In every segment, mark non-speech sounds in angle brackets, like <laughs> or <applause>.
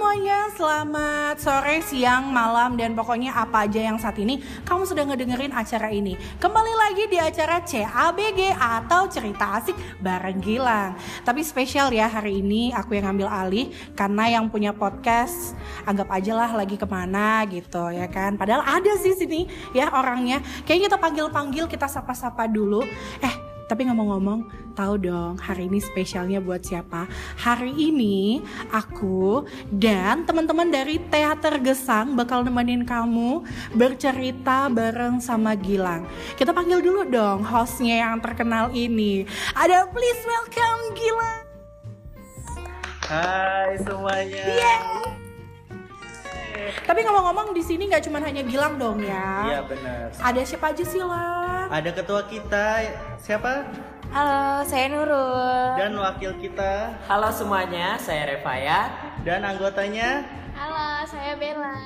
semuanya, selamat sore, siang, malam, dan pokoknya apa aja yang saat ini kamu sudah ngedengerin acara ini. Kembali lagi di acara CABG atau Cerita Asik bareng Gilang. Tapi spesial ya hari ini aku yang ngambil alih karena yang punya podcast anggap aja lah lagi ke mana gitu ya kan. Padahal ada sih sini ya orangnya. Kayaknya kita panggil-panggil, kita sapa-sapa dulu. Eh, tapi ngomong-ngomong, tahu dong hari ini spesialnya buat siapa? Hari ini aku dan teman-teman dari Teater Gesang bakal nemenin kamu bercerita bareng sama Gilang. Kita panggil dulu dong hostnya yang terkenal ini. Ada please welcome Gilang. Hai semuanya. Yeah. Tapi ngomong-ngomong di sini nggak cuma hanya Gilang dong ya. Iya benar. Ada siapa aja sih lah? Ada ketua kita siapa? Halo, saya Nurul. Dan wakil kita. Halo semuanya, saya Revaya. Dan anggotanya. Halo, saya Bella.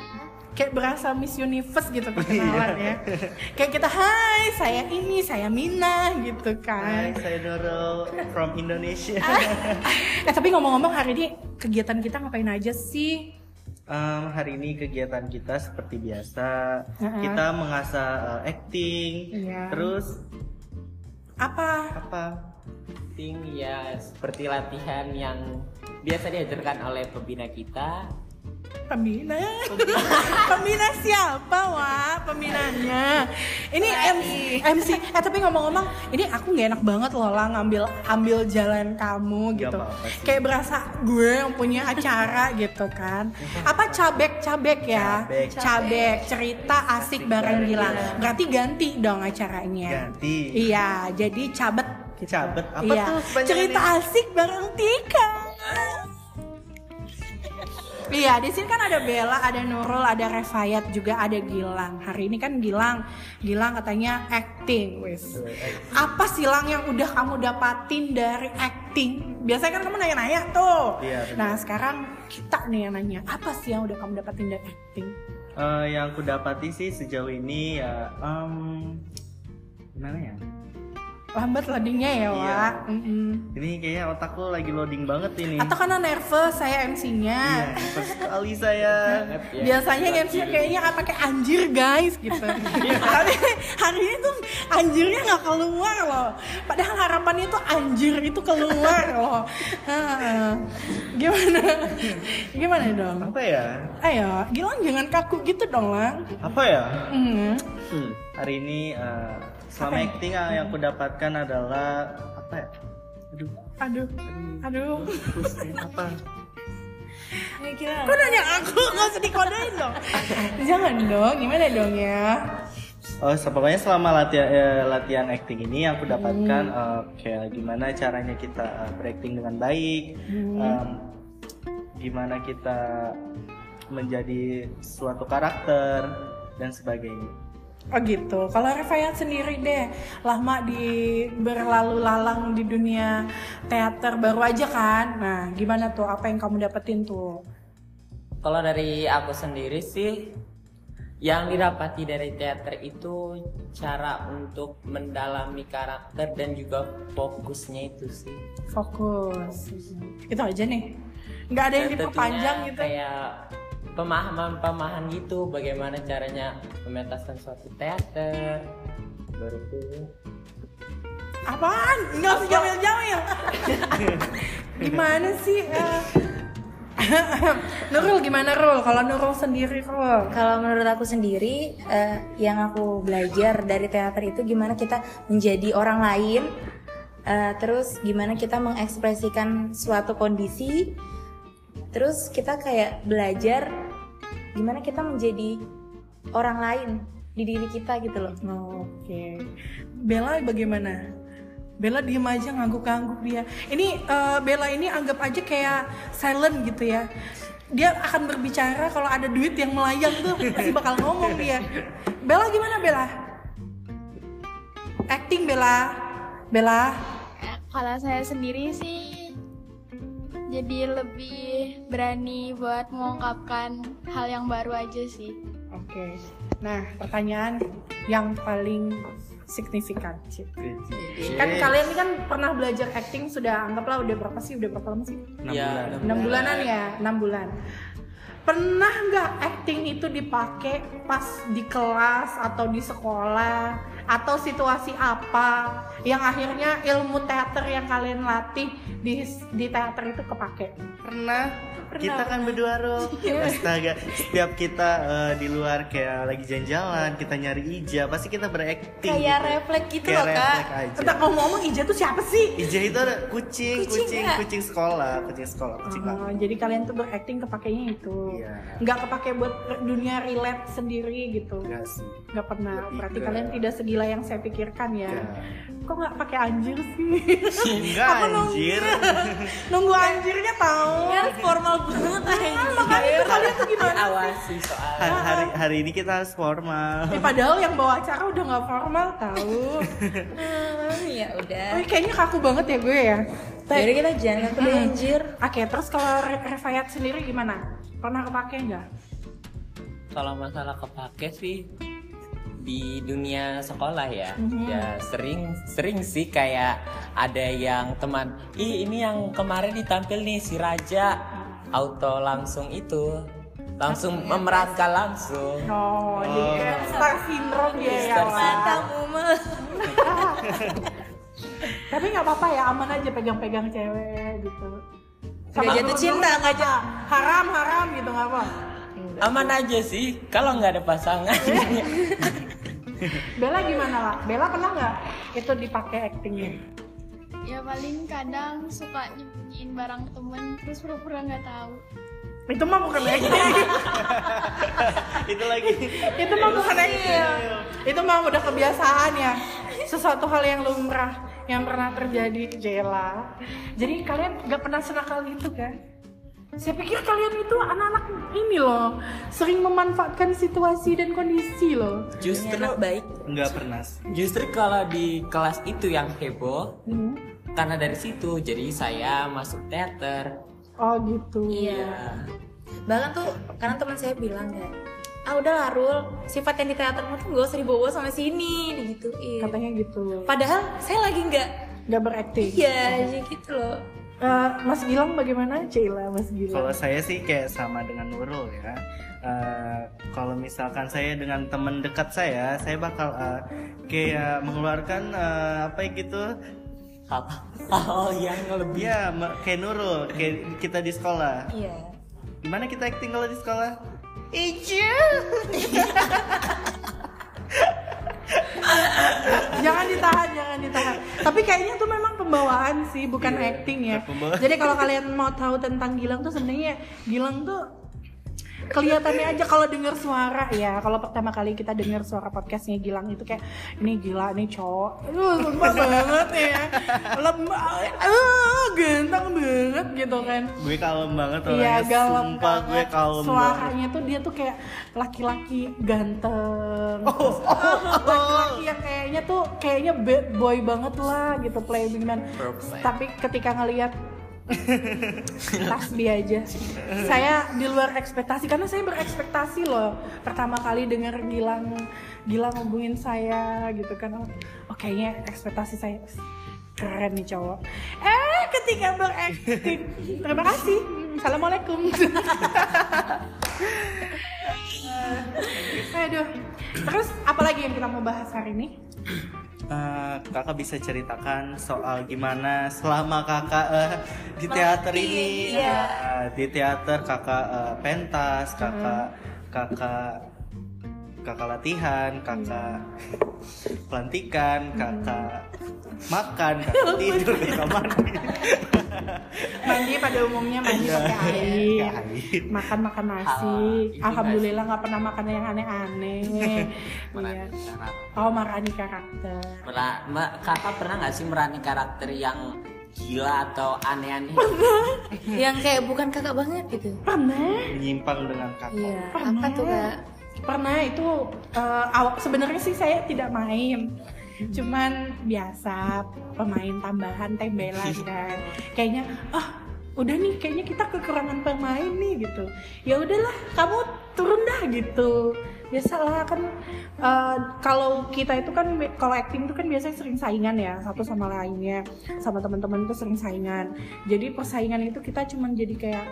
Kayak berasa Miss Universe gitu <laughs> perkenalan ya. Kayak kita, hai saya ini, saya Mina gitu kan. Hai, saya Nurul from Indonesia. eh tapi ngomong-ngomong hari ini kegiatan kita ngapain aja sih? Um, hari ini kegiatan kita seperti biasa, uh-huh. kita mengasah uh, acting, yeah. terus apa? Apa? Acting ya seperti latihan yang biasa diajarkan oleh pembina kita Pembina? <laughs> Pembina siapa, Wak? Pembinanya. Ini MC, MC. Eh tapi ngomong-ngomong, ini aku nggak enak banget loh lah ngambil ambil jalan kamu gitu. Kayak berasa gue yang punya acara <laughs> gitu kan. Apa cabek-cabek ya? Cabek. cabek. Cerita asik bareng Gilang. Berarti ganti dong acaranya. Ganti. Iya, jadi cabet gitu. Cabet. Apa iya. tuh? Cerita asik bareng Tika. Iya, di sini kan ada Bella, ada Nurul, ada Refayat, juga ada Gilang. Hari ini kan Gilang, Gilang katanya acting, wis. Apa sih Lang yang udah kamu dapatin dari acting? Biasanya kan kamu nanya-nanya tuh. Iya, nah sekarang kita nih yang nanya, apa sih yang udah kamu dapatin dari acting? Uh, yang aku dapati sih sejauh ini ya, um, gimana ya? Lambat loadingnya ya iya. Wak. Mm -hmm. ini kayaknya otakku lagi loading banget ini. Atau karena nervous saya MC-nya iya nervous sekali saya. <laughs> Biasanya MC kayaknya akan pakai anjir guys gitu. <laughs> Tapi hari ini tuh anjirnya nggak keluar loh. Padahal harapannya tuh anjir itu keluar <laughs> loh. Gimana? Gimana dong? Apa ya? Ayo Gilang jangan kaku gitu dong lah apa ya? Mm. hmm. hari ini uh, selama acting yang aku dapatkan adalah apa ya aduh aduh aduh apa Kira. Kok nanya aku? Gak usah dikodein dong Jangan dong, gimana dong ya Oh, pokoknya selama latihan eh, latihan acting ini yang aku dapatkan hmm. uh, kayak gimana caranya kita uh, berakting dengan baik, hmm. um, gimana kita menjadi suatu karakter dan sebagainya. Oh gitu. Kalau Revayat sendiri deh, lama di berlalu lalang di dunia teater baru aja kan. Nah, gimana tuh? Apa yang kamu dapetin tuh? Kalau dari aku sendiri sih, yang didapati dari teater itu cara untuk mendalami karakter dan juga fokusnya itu sih. Fokus. Itu aja nih. Nggak ada yang diperpanjang gitu. Kayak pemahaman-pemahaman gitu bagaimana caranya mementaskan suatu teater. Baru itu. Apaan? Nggak usah jamil-jamil <laughs> gimana sih uh... <laughs> Nurul gimana Rul? Kalau Nurul sendiri Rul? Kalau menurut aku sendiri uh, yang aku belajar dari teater itu gimana kita menjadi orang lain, uh, terus gimana kita mengekspresikan suatu kondisi terus kita kayak belajar gimana kita menjadi orang lain di diri kita gitu loh. Oh, oke. Okay. Bella bagaimana? Bella diem aja ngangguk-ngangguk dia. Ini uh, Bella ini anggap aja kayak silent gitu ya. Dia akan berbicara kalau ada duit yang melayang tuh pasti bakal ngomong dia. Bella gimana Bella? Acting Bella. Bella? Kalau saya sendiri sih jadi lebih berani buat mengungkapkan hal yang baru aja sih. Oke. Okay. Nah, pertanyaan yang paling signifikan sih. Kan kalian ini kan pernah belajar acting sudah anggaplah udah berapa sih? Udah berapa lama sih? 6 ya, bulan. 6 bulanan ya, 6 bulan. pernah nggak acting itu dipakai pas di kelas atau di sekolah atau situasi apa yang akhirnya ilmu teater yang kalian latih di di teater itu kepake? Pernah. Kita kan berdua Ro. Astaga setiap kita eh, di luar kayak lagi jalan-jalan kita nyari Ija pasti kita berakting Kayak gitu. refleks gitu Kayak loh, Kak. Entah ngomong-ngomong Ija tuh siapa sih? Ija itu ada kucing Kucing kucing nggak? kucing sekolah kucing sekolah kucing Oh, jadi kalian tuh berakting kepakainya itu. Iya. nggak kepake buat dunia relate sendiri gitu. Enggak sih. Nggak pernah. Lebih berarti ke- kalian tidak segila yang saya pikirkan ya. Enggak. kok nggak pakai anjir sih? Enggak Aku nunggu. anjir. <laughs> nunggu anjirnya tahu. Kan formal banget Ah, makanya tuh kalian tuh gimana sih? Awasi soal hari, hari hari ini kita harus formal. Eh, padahal yang bawa acara udah nggak formal tahu. Hmm, ya udah. Wih, kayaknya kaku banget ya gue ya. Jadi kita jangan ngaku deh, anjir Oke, terus kalau Re- Revayat sendiri gimana? Pernah kepake nggak? kalau masalah kepake sih di dunia sekolah ya ya sering sering sih kayak ada yang teman ih ini yang kemarin ditampil nih si Raja auto langsung itu langsung memerankan langsung Oh, jadi kayak star syndrome dia ya. Star <laughs> Tapi nggak apa-apa ya, aman aja pegang-pegang cewek gitu. Nggak jatuh guru-guru cinta, nggak apa? Haram, haram gitu nggak apa? aman aja sih kalau nggak ada pasangan <laughs> <laughs> Bella gimana lah? Bella pernah nggak itu dipakai actingnya? Ya paling kadang suka nyembunyiin barang temen terus pura-pura nggak tahu. Itu mah bukan acting. <laughs> itu lagi itu mah bukan acting. Itu mah udah kebiasaan ya. Sesuatu hal yang lumrah yang pernah terjadi Jela. Jadi kalian nggak pernah senakal itu kan? Saya pikir kalian itu anak-anak ini loh, sering memanfaatkan situasi dan kondisi loh. justru anak baik enggak pernah justru kalau di kelas itu yang heboh Hmm. karena dari situ jadi saya masuk teater Oh gitu. iya bahkan tuh karena teman saya bilang kan ah udah lah Rul sifat yang di teatermu tuh gak usah dibawa sama sini digituin Katanya gitu. padahal saya lagi nggak Nggak berakting. iya gitu loh Eh, Mas Gilang bagaimana? Cila, Mas Kalau Gilang. saya sih kayak sama dengan Nurul ya. Eh, kalau misalkan saya dengan teman dekat saya, saya bakal eh, kayak mengeluarkan eh, apa ya gitu. apa hal yang lebih Ya, kayak Nurul, kayak kita di sekolah. iya Gimana kita acting kalau di sekolah? Ija. <laughs> jangan ditahan, jangan ditahan. Tapi kayaknya tuh memang pembawaan sih, bukan Iya, acting ya. pembawaan. Jadi kalau kalian mau tahu tentang Gilang tuh sebenarnya Gilang tuh kelihatannya aja kalau dengar suara ya kalau pertama kali kita dengar suara podcastnya Gilang itu kayak ini gila nih cowok uh, sumpah banget ya lemah uh, ganteng banget gitu kan Gue kalem banget Iya orangnya. galem Sumpah gue kalem banget. Suaranya tuh dia tuh kayak laki-laki ganteng. Oh, Terus laki-laki yang kayaknya tuh kayaknya bad boy banget lah gitu playboy man. Perfect. Tapi ketika ngelihat <laughs> tasbih aja. Saya di luar ekspektasi karena saya berekspektasi loh. Pertama kali dengar Gilang Gilang ngubungin saya gitu kan. Oh kayaknya ekspektasi saya keren nih cowok. Eh ketika berakting terima kasih. Assalamualaikum. <laughs> Aduh. Terus apa lagi yang kita mau bahas hari ini Eh, kakak bisa ceritakan soal gimana selama kakak eh, di teater ini iya. Eh, di teater kakak eh, pentas kakak kakak kakak latihan kakak pelantikan kakak makan kakak <laughs> tidur kakak mandi. Mandi pada umumnya mandi Iya, pakai air. Pakai air. makan makan nasi. Ah, alhamdulillah nggak pernah makan yang aneh-aneh. <laughs> Iya. oh marani karakter. Mera- ma- kakak pernah nggak sih merani karakter yang gila atau aneh-aneh? <laughs> Yang kayak bukan kakak banget gitu. Pernah. Menyimpang dengan kakak. Iya. Pernah. apa tuh kak pernah itu awal sebenarnya sih saya tidak main. Cuman biasa pemain tambahan tembelan <laughs> kan kayaknya ah udah nih kayaknya kita kekurangan pemain nih gitu. Ya udahlah kamu turun dah gitu. Biasalah kan eh, kalau kita itu kan kalau acting itu kan biasanya sering saingan ya satu sama lainnya. Sama teman-teman itu sering saingan. Jadi persaingan itu kita cuman jadi kayak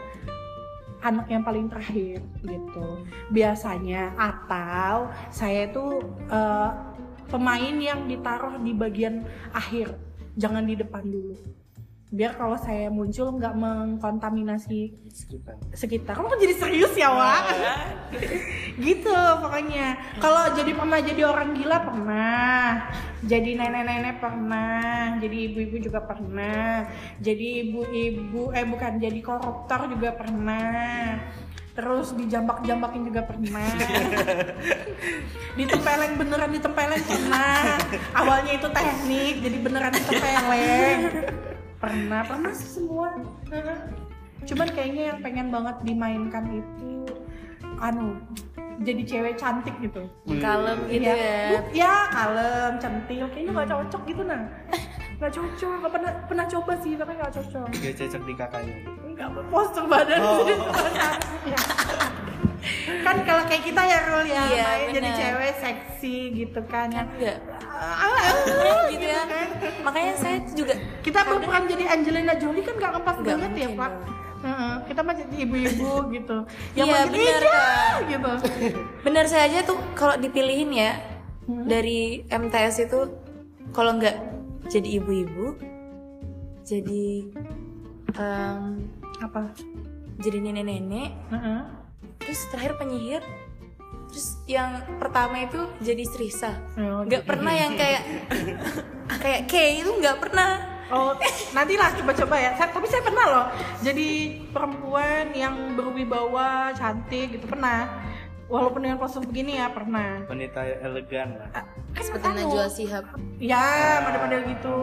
anak yang paling terakhir gitu. Biasanya atau saya itu eh, pemain yang ditaruh di bagian akhir jangan di depan dulu biar kalau saya muncul nggak mengkontaminasi Sekitar. sekitar. Kamu kan jadi serius ya Wak? <laughs> Gitu pokoknya. Kalau jadi pernah jadi orang gila pernah. Jadi nenek-nenek pernah. Jadi ibu-ibu juga pernah. Jadi ibu-ibu eh bukan jadi koruptor juga pernah. Terus dijambak-jambakin juga pernah. <laughs> Ditempeleng beneran ditempeleng pernah. Awalnya itu teknik jadi beneran ditempeleng pernah pernah sih semua cuman kayaknya yang pengen banget dimainkan itu anu jadi cewek cantik gitu kalem gitu Iya. ya Bu- ya kalem centil kayaknya nggak cocok gitu nah nggak cocok nggak pernah pernah coba sih tapi nggak cocok Dia cocok di kakaknya. nggak postur badan Oh. sih <laughs> kan kalau kayak kita ya Rul ya Iya, main jadi bener. cewek seksi gitu kan kan enggak Ah, <laughs> gitu ya makanya saya juga kita berperan jadi Angelina Jolie kan nggak ngepas banget ya pak. Heeh, kita mah jadi ibu-ibu <laughs> gitu yang Iya, main bener, Kak. gitu benar saya aja tuh kalau dipilihin ya Hmm. dari MTS itu kalau nggak jadi ibu-ibu jadi em, apa jadi nenek-nenek Heeh. terus terakhir penyihir terus yang pertama itu jadi Srisa Oh, nggak pernah yang kayak kayak Kay itu nggak pernah Oh, nantilah coba-coba ya. Saya, tapi saya pernah loh jadi perempuan yang berwibawa, cantik gitu pernah. Walaupun dengan kostum begini ya pernah. Wanita elegan lah. Kan seperti anu, Najwa Shihab Ya, model-model gitu.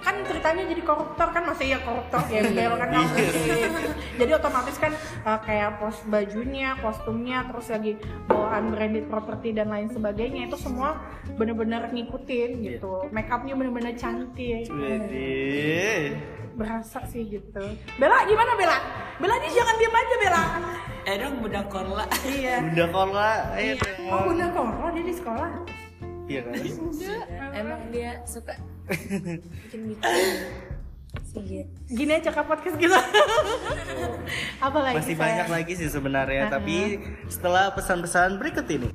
Kan ceritanya jadi koruptor kan masih ya koruptor gembel kan nggak mungkin. Jadi otomatis kan uh, kayak pos bajunya, kostumnya, terus lagi bawaan branded property dan lain sebagainya itu semua bener-bener ngikutin gitu. Make upnya bener-bener cantik. Jadi berasa sih gitu. Bella gimana Bella? Bella ini jangan diam aja Bella. Eh dong budak korla. Iya. Bunda Kola, ayo Oh bunda kok dia di sekolah. Iya kan? emang dia suka bikin bikin gitu. Gini aja kak podcast kita. Apa lagi? Masih banyak lagi sih sebenarnya, tapi setelah pesan-pesan berikut ini.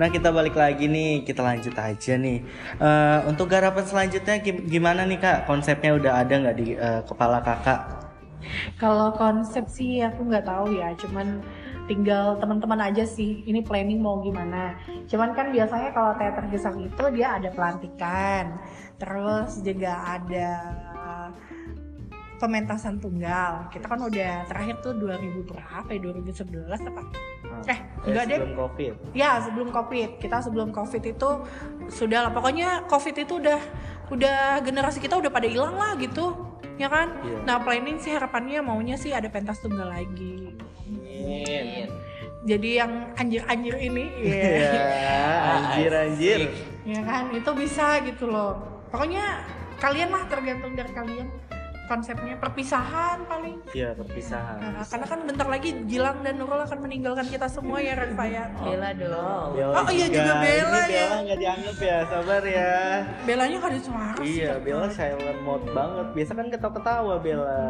Nah kita balik lagi nih, kita lanjut aja nih. Eh, untuk garapan selanjutnya gim- gimana nih kak? Konsepnya udah ada nggak di eh, kepala kakak? Kalau konsep sih aku nggak tahu ya, cuman tinggal teman-teman aja sih ini planning mau gimana. Cuman kan biasanya kalau teater gesang itu dia ada pelantikan, terus juga ada pementasan tunggal. Kita kan udah terakhir tuh 2000 berapa ya? 2011 apa? Eh, enggak deh. sebelum covid. Ya sebelum covid kita sebelum covid itu sudah lah pokoknya covid itu udah udah generasi kita udah pada hilang lah gitu ya kan. Iya. Nah planning sih harapannya maunya sih ada pentas tunggal lagi. Jadi yang anjir-anjir ini, <laughs> ya, Ya, anjir anjir. ya kan itu bisa gitu loh. Pokoknya kalian lah tergantung dari kalian konsepnya perpisahan paling. Iya perpisahan. Nah, karena kan bentar lagi Gilang dan Nurul akan meninggalkan kita semua ya Reva ya. Bella dong Bella Oh, iya juga Bella Ini ya. Bella nggak dianggap ya, sabar ya. Belanya kan ada suara sih. Iya, Bella silent mode banget. Biasa kan ketawa-ketawa Bella.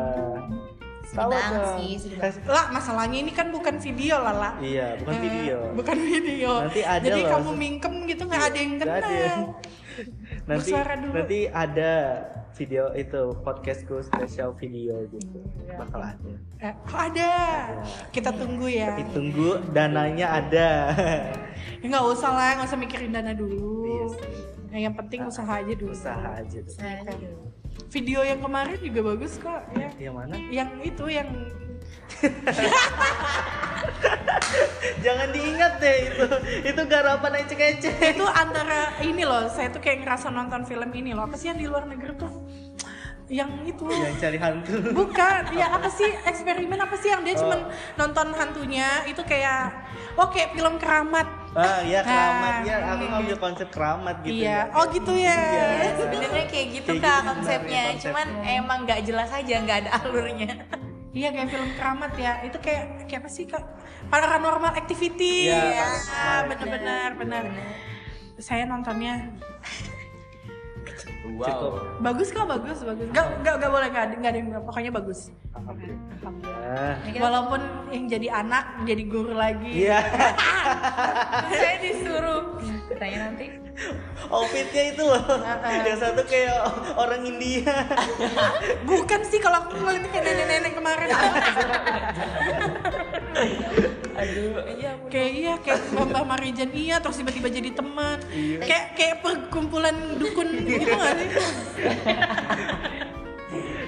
Dong. sih, Kasih- Lah masalahnya ini kan bukan video lah lah. Iya, bukan Eh, video. Bukan video. Nanti ada Jadi loh. kamu mingkem gitu nggak ada yang kenal. ada yang- nanti nanti ada video itu podcastku spesial video gitu Iya. bakal ada Eh, oh ada. Kita tunggu ya. tapi tunggu dananya ada Ya <laughs> nggak usah lah, nggak usah mikirin dana dulu. Iya sih. Nah, yang penting usaha aja dulu. usaha aja tuh Ya kan? Video yang kemarin juga bagus kok ya. yang mana Yang itu yang <laughs> jangan diingat deh itu itu garapan ecek-ecek itu antara ini loh, saya tuh kayak ngerasa nonton film ini loh. Apa sih yang di luar negeri tuh? Yang itu. yang cari hantu Bukan, ya apa sih eksperimen apa sih yang dia cuman nonton hantunya itu kayak oke film keramat Ah iya keramat Nah, ya, aku ngambil konsep keramat gitu. Iya. ya. Oh gitu ya. Iya. Sebenarnya kayak gitu Kayak kak gitu konsepnya, sebenarnya cuman emang nggak jelas aja, nggak ada alurnya. Iya kayak film keramat ya. Itu kayak kayak apa sih kak? Paranormal activity. Iya, Ya, paranormal. benar-benar benar. Saya nontonnya Wow. bagus kok bagus bagus. Gak gak gak boleh nggak ada nggak ada yang pokoknya bagus. Alhamdulillah. Walaupun yang jadi anak jadi guru lagi. Iya. <laughs> Saya disuruh tanya nanti. Outfitnya itu loh. Yang satu kayak orang India. <laughs> Bukan sih kalau aku ngeliat kayak nenek-nenek kemarin. <laughs> Aduh. kayak iya kayak Mbak Marijan iya terus tiba-tiba jadi teman. Kayak kayak perkumpulan dukun gitu nggak sih?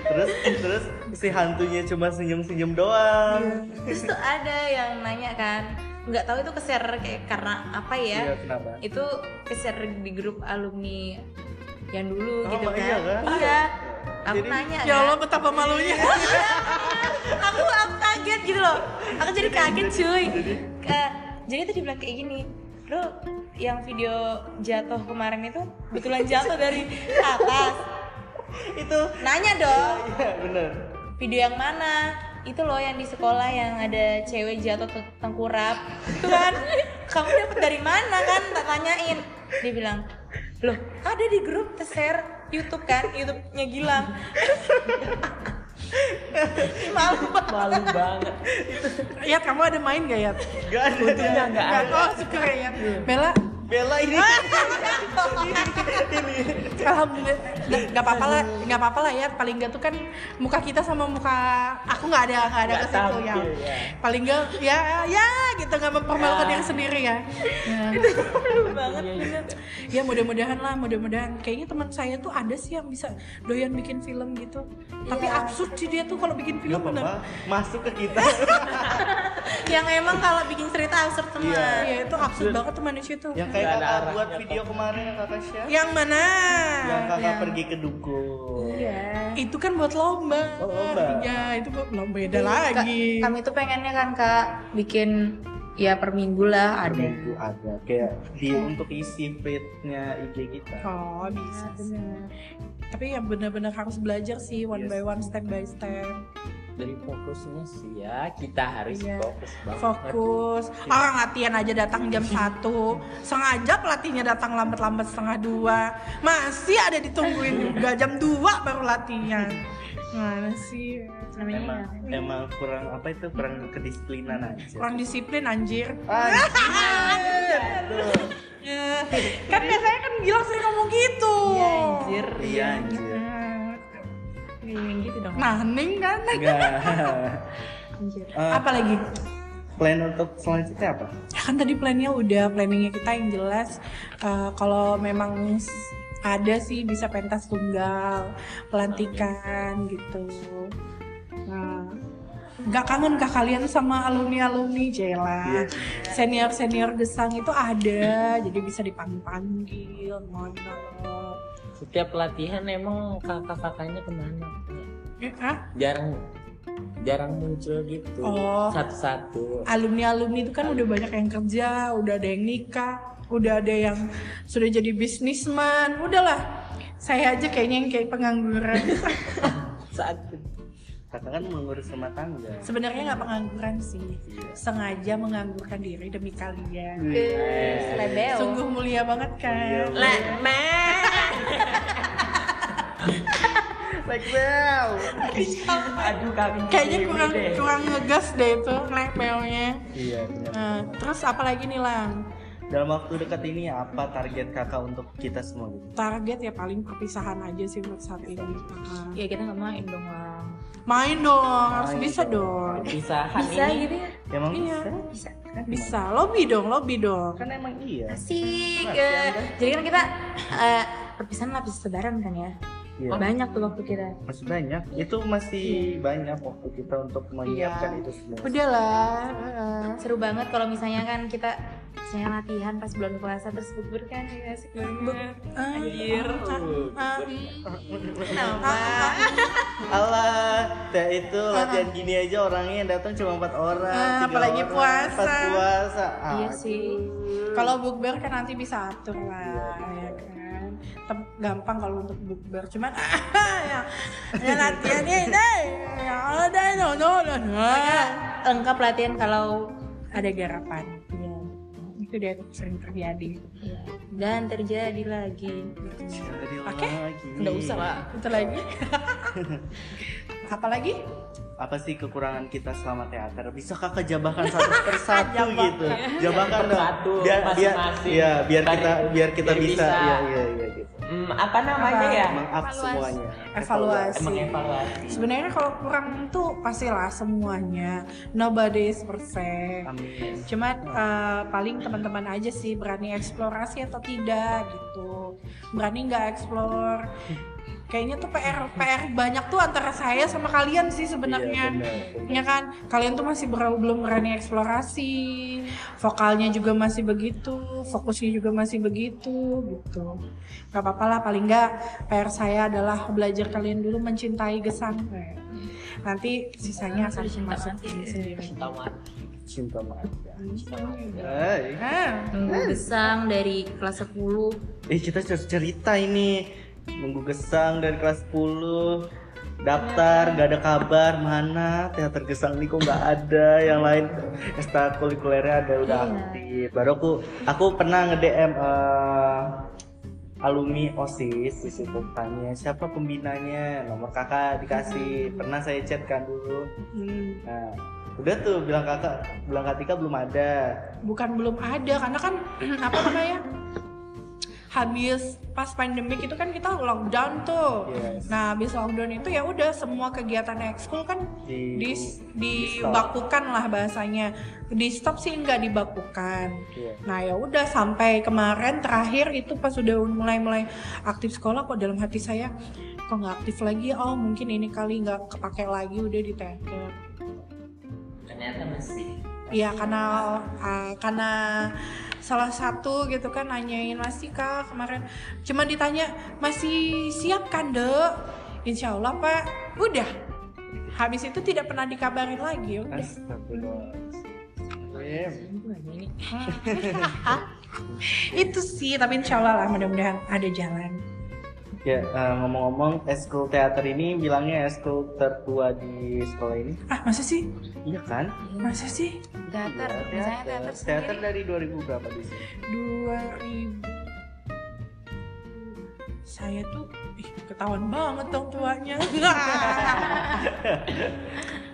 terus terus si hantunya cuma senyum-senyum doang. Terus tuh ada yang nanya kan, nggak tahu itu ke-share kayak karena apa ya? Iya, kenapa? Itu ke-share di grup alumni yang dulu Oh, gitu kan? iya kan? Iya. Aku Jadi- nanya Ya kan. Allah betapa malunya. aku aku kaget gitu loh. Aku jadi kaget cuy. Ke- jadi tuh dibilang kayak gini. Bro, yang video jatuh kemarin itu betulan jatuh dari atas. itu Nanya dong. iya bener. Video yang mana? Itu loh yang di sekolah yang ada cewek jatuh te- tengkurap. Itu kan? Kamu dapet dari mana kan? Tak tanyain. Dia bilang, loh ada di grup share YouTube kan? YouTube-nya Gilang. <laughs> Malu banget. Malu banget. Ya kamu ada main gak ya? Gak ada. Untungnya Nggak, ada. Oh syukur ya. Bella, Bella ini. alhamdulillah nggak nggak apa-apa lah, nggak apa-apa lah ya. Paling nggak tuh kan muka kita sama muka aku nggak ada nggak ada Nggak ke situ tampil, ya. ya. Paling nggak ya ya gitu nggak mempermalukan Ya. diri sendiri ya. Ya. <laughs> banget Iya, iya. ya mudah-mudahan lah mudah-mudahan kayaknya teman saya tuh ada sih yang bisa doyan bikin film gitu tapi Iya. absurd sih dia tuh kalau bikin Gak film apa-apa. Masuk ke kita. <laughs> yang emang kalau bikin cerita absurd teman. Iya. Iya itu absurd banget tuh manusia tuh yang kayak Kakak arahnya buat kok. video kemarin yang kakak share. yang mana Yang kakak yang- pergi ke dukun. Iya. itu kan buat lomba Oh, lomba. ya itu buat lomba beda Ka- lagi kami tuh pengennya kan kak bikin ya per minggu lah Per ada. minggu ada kayak di untuk isi feednya IG kita. oh bisa bener tapi yang benar-benar harus belajar sih one Yes. by one step by step Dari fokusnya sih ya kita harus Iya. fokus banget. fokus orang latihan aja datang jam 1 sengaja pelatihnya datang lambat-lambat setengah dua masih ada ditungguin juga jam 2 baru latihan mana sih Namanya Emang ya. emang kurang apa itu kurang kedisiplinan aja. kurang disiplin anjir Anjir. Ya, <laughs> kan biasanya kan Gilang sering ngomong gitu Iya anjir. Iya anjir. Ngomongin gitu dong. nah Ning kan Enggak. <laughs> Anjir. Eh, apa lagi plan untuk selanjutnya apa? ya kan tadi plannya udah planningnya kita yang jelas Eh, kalau memang ada sih bisa pentas tunggal pelantikan gitu nah nggak kangen kah kalian sama alumni alumni Jela senior senior gesang itu ada jadi bisa dipanggil panggil ngobrol Setiap pelatihan emang kakak-kakaknya ke mana? Eh, ah? Jarang jarang muncul gitu. Oh. Satu-satu. alumni alumni itu kan udah banyak yang kerja udah ada yang nikah udah ada yang sudah jadi bisnisman udahlah saya aja kayaknya yang kayak pengangguran <laughs> Satu. Kakak kan mengurus rumah tangga. sebenarnya nggak pengangguran sih sengaja menganggurkan diri demi kalian Eh, Lebeo. sungguh mulia banget kan Like wow. Aduh kami kayaknya kurang kurang ngegas deh itu lepelnya Iya benar. nah, terus apa lagi nih lang Dalam waktu dekat ini apa target kakak untuk kita semua gitu? target ya paling perpisahan aja sih buat saat ini Ah. Ya kita nggak main dong lang. Main dong harus Main bisa dong. dong Pisahan <laughs> Bisa ini gitu ya? Emang Iya. bisa? Bisa. bisa lobby dong lobby dong Kan emang iya. Asik. Siang, Jadi kan kita eh, perpisahan lapis lebaran kan ya. Iya. Banyak tuh waktu kita. Masih banyak. Itu masih banyak waktu kita untuk menyiapkan Iya. itu semua. udah lah heeh. Seru banget kalau misalnya kan kita biasanya latihan pas bulan puasa terus bukber kan ya asik banget Anjir. kenapa Allah, ya itu latihan gini aja orangnya yang datang cuma empat orang. Ah, apalagi orang, puasa. Pas puasa. iya Aduh. sih Kalau bukber kan nanti bisa atur lah, ya kan. Tem- gampang kalau untuk bukber, cuman <laughs> ya, ya latihannya ini, ya ada no no no no. lengkap latihan kalau Ada garapan. Itu dia sering terjadi. Iya. dan terjadi lagi Oke, lagi. nggak usah lah Itu lagi. <laughs> Apa lagi? Apa sih kekurangan kita selama teater? Bisa kakak jabarkan satu <laughs> persatu gitu. Jabarkan dong. Biar biar ya biar kita biar kita biar bisa, bisa. iya iya iya gitu. Apa namanya Apa? ya? Meng-up Evaluasi. semuanya. Evaluasi. Mengevaluasi. Sebenarnya kalau kurang tuh pastilah semuanya. Nobody is perfect. Amin. Cuman eh, paling teman-teman aja sih berani eksplorasi atau tidak gitu. Berani nggak explore. Kayaknya tuh PR PR banyak tuh antara saya sama kalian sih sebenarnya. Iya, ya kan? Kalian tuh masih ber- belum berani eksplorasi. Vokalnya juga masih begitu fokusnya juga masih begitu gitu. Nggak apa-apa lah paling nggak PR saya adalah belajar kalian dulu mencintai gesang. Nanti sisanya akan masuk sendiri. Cinta mati. Hai. ah nunggu gesang dari kelas 10 Eh kita cerita ini Nunggu gesang dari kelas 10 Daftar, gak ada kabar. Mana teater gesang ini kok gak ada? Yang lain ekstrakurikulernya ada udah Iya. aktif. Baru aku Aku pernah nge-DM eh, alumni OSIS di situ tanya siapa pembinanya? Nomor kakak dikasih. Pernah saya chat kan dulu. Hmm, nah udah tuh bilang kakak bilang kak Tika belum ada. Bukan belum ada karena kan <clears throat> apa namanya habis pas pandemik itu kan kita lockdown tuh Yes. nah habis lockdown itu ya udah semua kegiatan ekskul kan di, di di dibakukan lah bahasanya di stop sih nggak dibakukan Iya. nah ya udah sampai kemarin terakhir itu pas udah mulai mulai aktif sekolah kok dalam hati saya kok nggak aktif lagi oh mungkin ini kali nggak kepake lagi udah di teater Ternyata masih. Iya karena ah, karena salah satu gitu kan nanyain masih kak kemarin? Cuma ditanya masih siap kan dek Insya Allah pak udah. Habis itu tidak pernah dikabarin lagi ya udah. Itu sih tapi insya Allah lah mudah-mudahan ada jalan Ya eh, ngomong-ngomong eskul teater ini bilangnya eskul tertua di sekolah ini. Ah masa sih? Iya kan? masa sih? Teater Iya, misalnya teater. Teater sendiri. Dari 2000 berapa di sini? 2000 saya tuh ih, ketahuan banget dong tuanya. <laughs>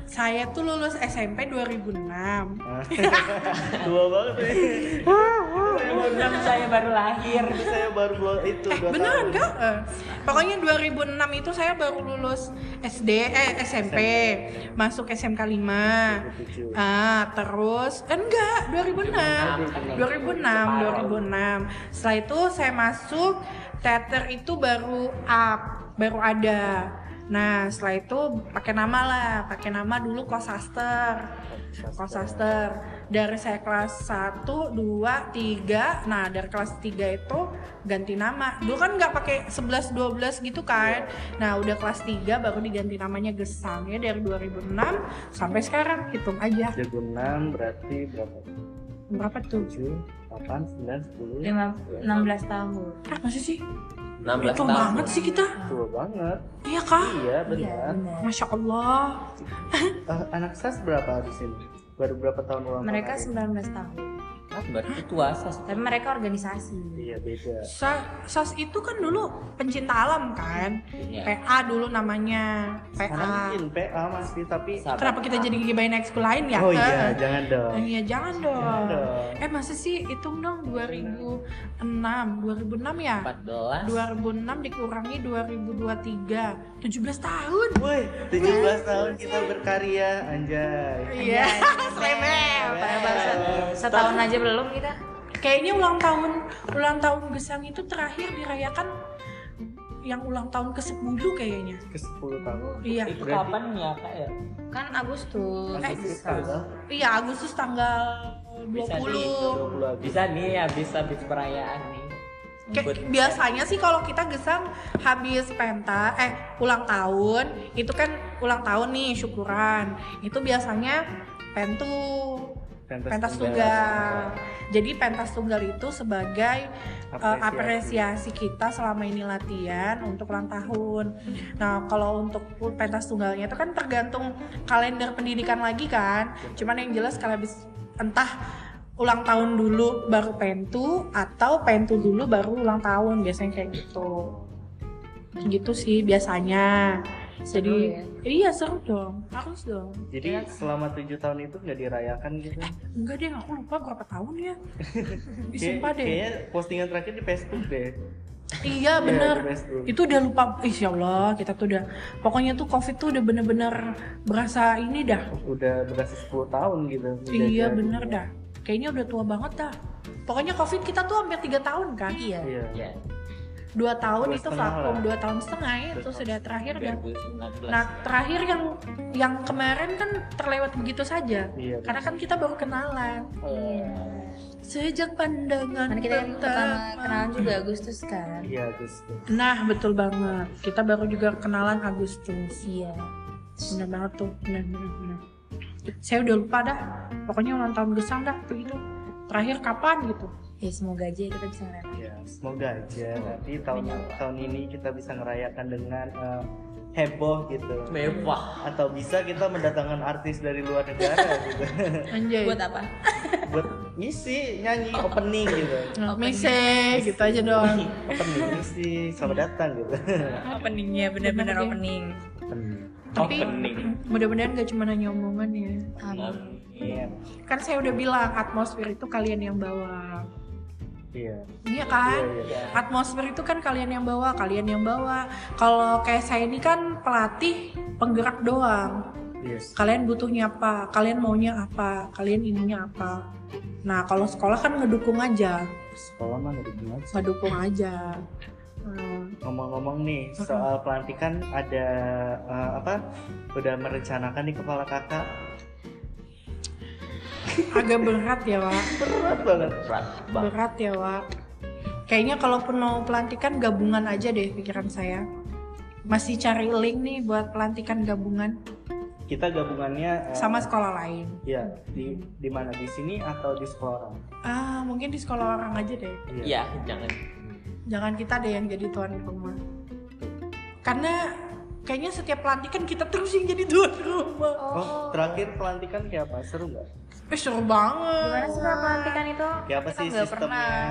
Saya tuh lulus SMP 2006 <laughs> Tua banget nih. <laughs> Belum saya baru lahir. Saya baru buat itu Eh beneran tahun. kak? Eh, Pokoknya 2006 itu saya baru lulus SD eh SMP masuk SMK 5 27. Ah, terus eh, enggak 2006. 2006, 2006. Setelah itu saya masuk teater itu baru up, baru ada. Nah, setelah itu pakai nama lah, pakai nama dulu Kosaster. Kosaster. Dari saya kelas 1, 2, 3. Nah, dari kelas 3 itu ganti nama. Dulu kan nggak pakai 11 12 gitu kan. Nah, udah kelas 3 baru diganti namanya Gesang ya dari 2006 sampai sekarang hitung aja. 2006 berarti berapa? Berapa tuh? 7, 8, 9, 10 Lima- 16 tahun Ah, masih sih? 16 Itu tahun. banget sih kita. Tua banget Iya kah? Iya iya benar benar Masya Allah. Eh, Anak SAS berapa di sini? Baru berapa tahun ulang tahun mereka hari ini? 19 tahun Ah, berarti tua sas. tapi mereka organisasi Iya beda Sa- SAS itu kan dulu pencinta alam kan? Iya. PA dulu namanya. PA. mungkin PA masih tapi Sabar. Kenapa kita jadi gibain ekskul lain ya? Oh iya jangan dong eh, Iya jangan dong. Jangan dong. Eh masa sih hitung dong 2006, 2006 ya? 14. 2006 dikurangi 2023, 17 tahun. Woi 17 tahun kita berkarya anjay Iya, padahal se- setahun aja belum kita Kayaknya ulang tahun ulang tahun Gesang itu terakhir dirayakan yang ulang tahun ke 10 kayaknya. Ke 10 tahun. Iya. Itu Berarti- kapan ya kak ya? Kan Agustus. Eh, Tanggal Iya, Agustus tanggal 20. Bisa di 20 Agustus. Bisa nih habis habis perayaan nih. Kayak Buat- biasanya sih kalau kita gesang habis penta eh ulang tahun itu kan ulang tahun nih syukuran itu biasanya pentu Pentas, pentas tunggal. Jadi pentas tunggal itu sebagai uh, apresiasi kita selama ini latihan untuk ulang tahun. Nah kalau untuk pentas tunggalnya itu kan tergantung kalender pendidikan lagi kan. Cuman yang jelas kalau habis entah ulang tahun dulu baru pentu atau pentu dulu baru ulang tahun biasanya kayak gitu. Gitu sih biasanya jadi ya? iya seru dong harus dong Jadi selama tujuh tahun itu nggak dirayakan gitu? enggak deh aku lupa berapa tahun ya <laughs> Ih, Kayak- sumpah deh Kayaknya postingan terakhir di Facebook deh. iya bener di Facebook. itu udah lupa Insya Allah kita tuh udah pokoknya tuh covid tuh udah bener-bener berasa ini dah Udah berasa 10 tahun gitu. iya bener gitu. dah kayaknya udah tua banget dah pokoknya covid kita tuh hampir tiga tahun kan Iya. Iya. Ya. Dua tahun Dua itu vakum lah. dua tahun setengah ya, itu Dua sudah terakhir dan 2019. nah terakhir yang yang kemarin kan terlewat begitu saja Iya. karena kan kita baru kenalan Iya. sejak pandangan Kan kita kan pertama pertama. kenalan juga Agustus kan. Iya Agustus. nah betul banget kita baru juga kenalan Agustus Iya. bener banget tuh bener bener bener saya udah lupa dah pokoknya ulang tahun gesang dah tuh itu terakhir kapan gitu Ya semoga aja kita bisa ngerayain. Ya, semoga aja nanti tahun tahun ini kita bisa merayakan dengan eh, heboh gitu. Mewah. Atau bisa kita mendatangkan artis dari luar negara <laughs> gitu. anjay Buat apa? Buat ngisi nyanyi opening gitu. Mise gitu aja dong Opening ngisi selamat datang gitu. <laughs> Openingnya deh. opening. Opening. tapi Opening. mudah-mudahan gak cuma nanya omongan ya Amin. Iya. kan saya udah bilang atmosfer itu kalian yang bawa Iya. iya kan? Iya, iya. atmosfer itu kan kalian yang bawa kalian yang bawa. Kalau kayak saya ini kan pelatih penggerak doang. Yes. kalian butuhnya apa? Kalian maunya apa? Kalian ininya apa? Nah kalau sekolah kan ngedukung aja. Sekolah mah nggak dibilang. ngedukung aja. Hmm, Ngomong-ngomong nih soal pelantikan ada eh, apa? Udah merencanakan di kepala kakak agak berat ya Wak berat banget. Berat banget. berat ya Wak kayaknya kalaupun mau pelantikan gabungan aja deh pikiran saya masih cari link nih buat pelantikan gabungan Kita gabungannya eh, sama sekolah lain ya di di mana di sini atau di sekolah orang? ah mungkin di sekolah orang aja deh Iya, jangan. jangan kita deh yang jadi tuan rumah karena kayaknya setiap pelantikan kita terus yang jadi tuan rumah Oh, terakhir pelantikan kayak apa? Seru nggak? Eh seru banget Gimana sih kalau pelantikan itu? Kayak apa Kita sih nggak sistemnya? pernah.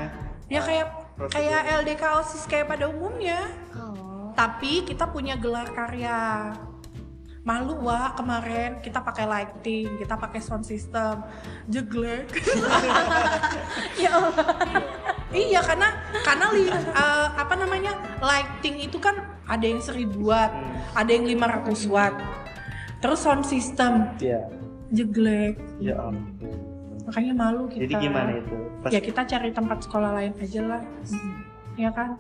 ya kayak Prosedur. kayak LDK OSIS kayak pada umumnya Oh. tapi kita punya gelar karya malu wah kemarin kita pakai lighting kita pakai sound system jeglek <laughs> ya Allah iya karena karena li- eh, apa namanya lighting itu kan ada yang 1000 watt ada yang 500 watt terus sound system Iya. Jeglek Ya ampun. makanya malu kita Jadi gimana itu? Pas ya kita cari tempat sekolah lain aja lah ya kan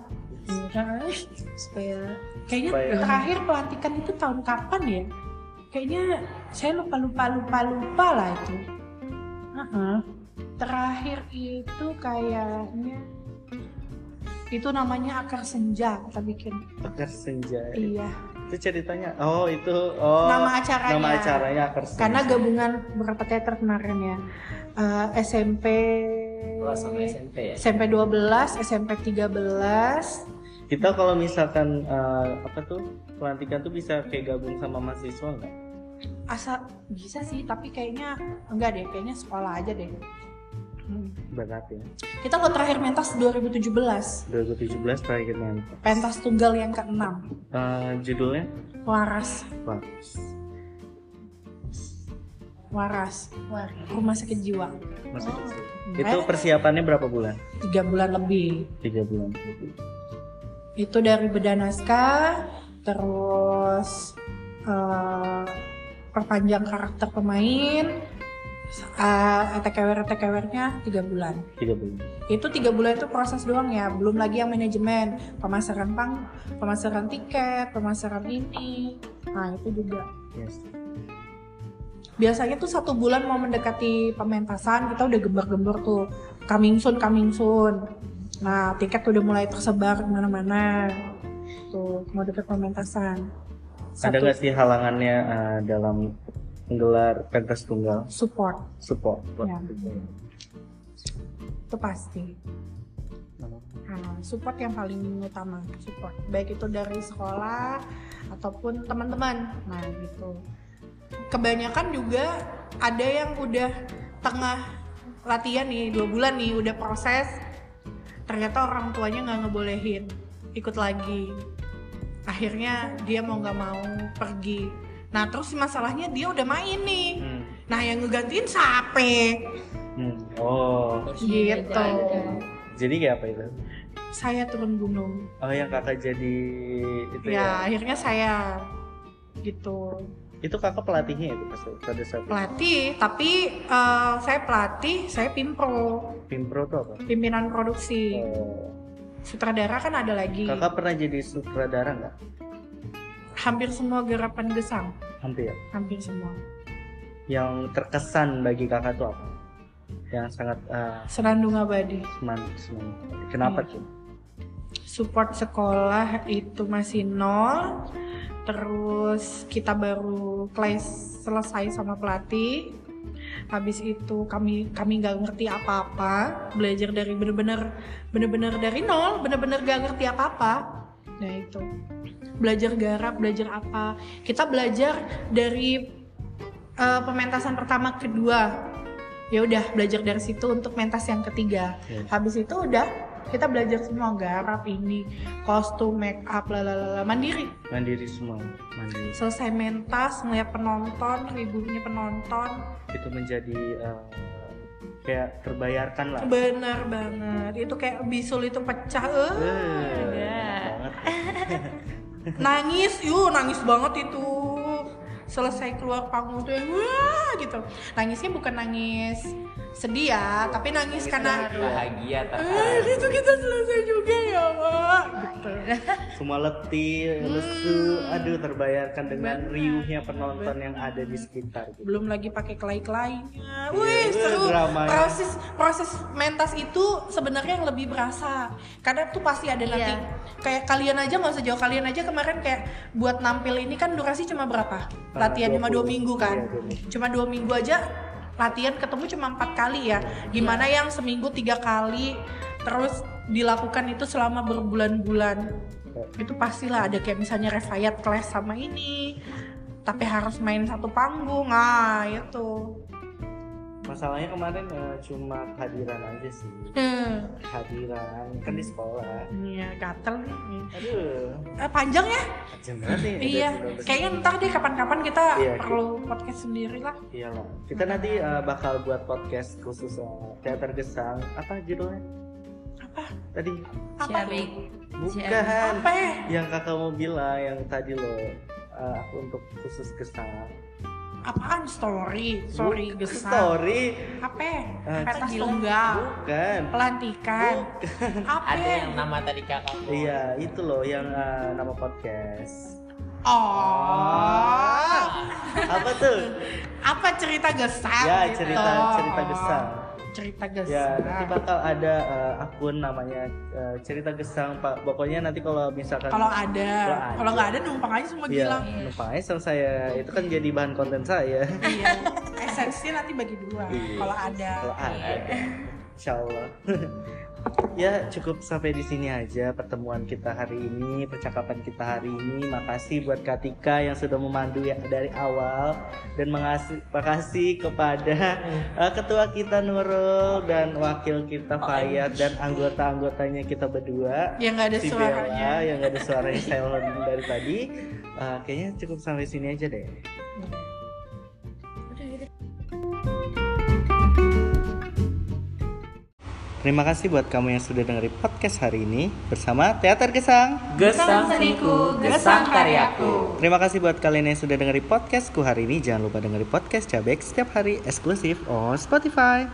Iya kan? Supaya Kayaknya Supaya- terakhir pelantikan itu tahun kapan ya? Kayaknya saya lupa lupa lupa lupa lah itu. Heeh. Terakhir itu kayaknya itu namanya akar senja kita bikin. Akar senja. Iya. Itu ceritanya. Oh, itu oh. Nama acaranya. Nama acaranya. Karena gabungan beberapa teater kemarin ya. Eh, SMP Kelas sama SMP ya. SMP 12, SMP 13. kita kalau misalkan eh, apa tuh pelantikan tuh bisa kayak gabung sama mahasiswa nggak? Asal bisa sih, tapi kayaknya enggak deh, kayaknya sekolah aja deh. Hmm. Berat ya. Kita lo terakhir mentas 2017, 2017 terakhir nanti. pentas tunggal yang ke-6, Eh, judulnya Waras, apa? Waras, Rumah Sakit Jiwa. Masih Oh. Itu persiapannya berapa bulan? Tiga bulan lebih. Tiga bulan. Itu dari beda naskah, terus eh, perpanjang karakter pemain, uh, TKWR TKWR-nya tiga bulan. tiga bulan Itu tiga bulan itu proses doang ya, belum lagi yang manajemen, pemasaran pang, pemasaran tiket, pemasaran ini. Nah itu juga. yes Biasanya tuh satu bulan mau mendekati pementasan kita udah gembar-gembor tuh coming soon, coming soon. Nah tiket udah mulai tersebar ke mana-mana. Tuh mau deket pementasan. ada nggak sih halangannya uh, dalam menggelar pentas tunggal. Support. Support Ya. itu pasti. Nah, support yang paling utama support. Baik itu dari sekolah ataupun teman-teman. Nah gitu. Kebanyakan juga ada yang udah tengah latihan nih dua bulan nih udah proses. Ternyata orang tuanya nggak ngebolehin ikut lagi. Akhirnya dia mau nggak mau pergi nah terus masalahnya dia udah main nih. Hmm. nah yang ngegantiin sape Hmm. oh. Gitu. jadi kayak apa itu? Saya turun gunung oh yang kakak jadi itu ya, ya, akhirnya saya gitu. Itu kakak pelatihnya itu pas pada saat itu? pelatih tapi eh, saya pelatih saya pimpro. Pimpro tuh apa? Pimpinan produksi. Oh. sutradara kan ada lagi. Kakak pernah jadi sutradara nggak hampir semua garapan gesang. Hampir. Hampir semua. Yang terkesan bagi kakak tuh apa? Yang sangat uh, senandung abadi. Seman, seman. kenapa Iya. tuh? Support sekolah itu masih nol. Terus kita baru kelas selesai sama pelatih. Habis itu kami kami nggak ngerti apa-apa. Belajar dari bener-bener bener-bener dari nol bener-bener gak ngerti apa-apa. Nah itu belajar garap belajar apa. Kita belajar dari eh, pementasan pertama kedua. Ya udah belajar dari situ untuk mentas yang ketiga. Habis itu udah kita belajar semua garap ini kostum make up lalala mandiri. Mandiri semua mandiri. Selesai mentas ngeliat penonton ribunya penonton. Itu menjadi uh, kayak terbayarkan lah. Bener banget. Itu kayak bisul itu pecah. Eh Eh, ya. banget. <laughs> nangis yuk nangis banget itu. Selesai keluar panggung tuh yang wah gitu. Nangisnya bukan nangis sedih ya tapi nangis karena bahagia tapi eh <laughs> itu kita selesai juga ya pak gitu semua letih lesu aduh terbayarkan dengan riuhnya penonton yang ada di sekitar gitu. belum lagi pakai kelai-kelainya. Wih, Iya, seru. dramanya. Proses proses mentas itu sebenarnya yang lebih berasa. Karena tuh pasti ada nanti Iya. kayak kalian aja nggak usah jauh kalian aja kemarin kayak buat nampil ini kan durasi cuma berapa? Latihan cuma dua 20. minggu kan? Iya, dua minggu. Cuma dua minggu aja latihan ketemu cuma empat kali ya. Gimana yang seminggu tiga kali terus dilakukan itu selama berbulan-bulan? Itu pastilah ada kayak misalnya Revayat Class sama ini tapi harus main satu panggung. Ah itu masalahnya kemarin eh, cuma kehadiran aja sih. Hmm. kehadiran kan di sekolah. Iya gatel nih. Aduh. Eh, panjang ya? Macam banget nih. Iya. 19 kayaknya ntar deh kapan-kapan kita Iya, perlu podcast sendiri lah. Iyalah. Kita nanti uh, bakal buat podcast khusus uh, teater gesang. Apa judulnya? apa? Tadi. Apa? Bukan. Apa ya? yang kakak mau bilang yang tadi lo uh, untuk khusus gesang. Apaan story story Bukan gesang Story. apa ya? Eh, pentas tunggal Bukan. pelantikan apa ada ya? yang nama tadi kakak Iya, itu loh yang uh, nama podcast. oh Apa tuh? apa cerita gesang ya, gitu. cerita cerita gesang. Cerita gesang Ya, nanti bakal ada uh, akun namanya uh, cerita gesang, Pak. Pokoknya nanti kalau misalkan kalau ada Kalau nggak ada numpang aja semua Iya, gilang numpang aja sama saya. Itu kan jadi bahan konten saya. iya esensinya nanti bagi dua Iya. kalau ada Kalau ada. Insya Allah. <laughs> ya cukup sampai di sini aja pertemuan kita hari ini, percakapan kita hari ini. Makasih buat Katika yang sudah memandu ya dari awal. Dan mengasih makasih kepada uh, ketua kita Nurul dan wakil kita Fayat dan anggota-anggotanya kita berdua. yang nggak ada si suaranya. Bella yang gak ada suaranya silent dari tadi. Uh, kayaknya cukup sampai sini aja deh Terima kasih buat kamu yang sudah dengerin podcast hari ini bersama Teater Gesang. Gesang seniku, gesang karyaku. Terima kasih buat kalian yang sudah dengerin podcastku hari ini. Jangan lupa dengerin podcast Cabek setiap hari eksklusif on Spotify.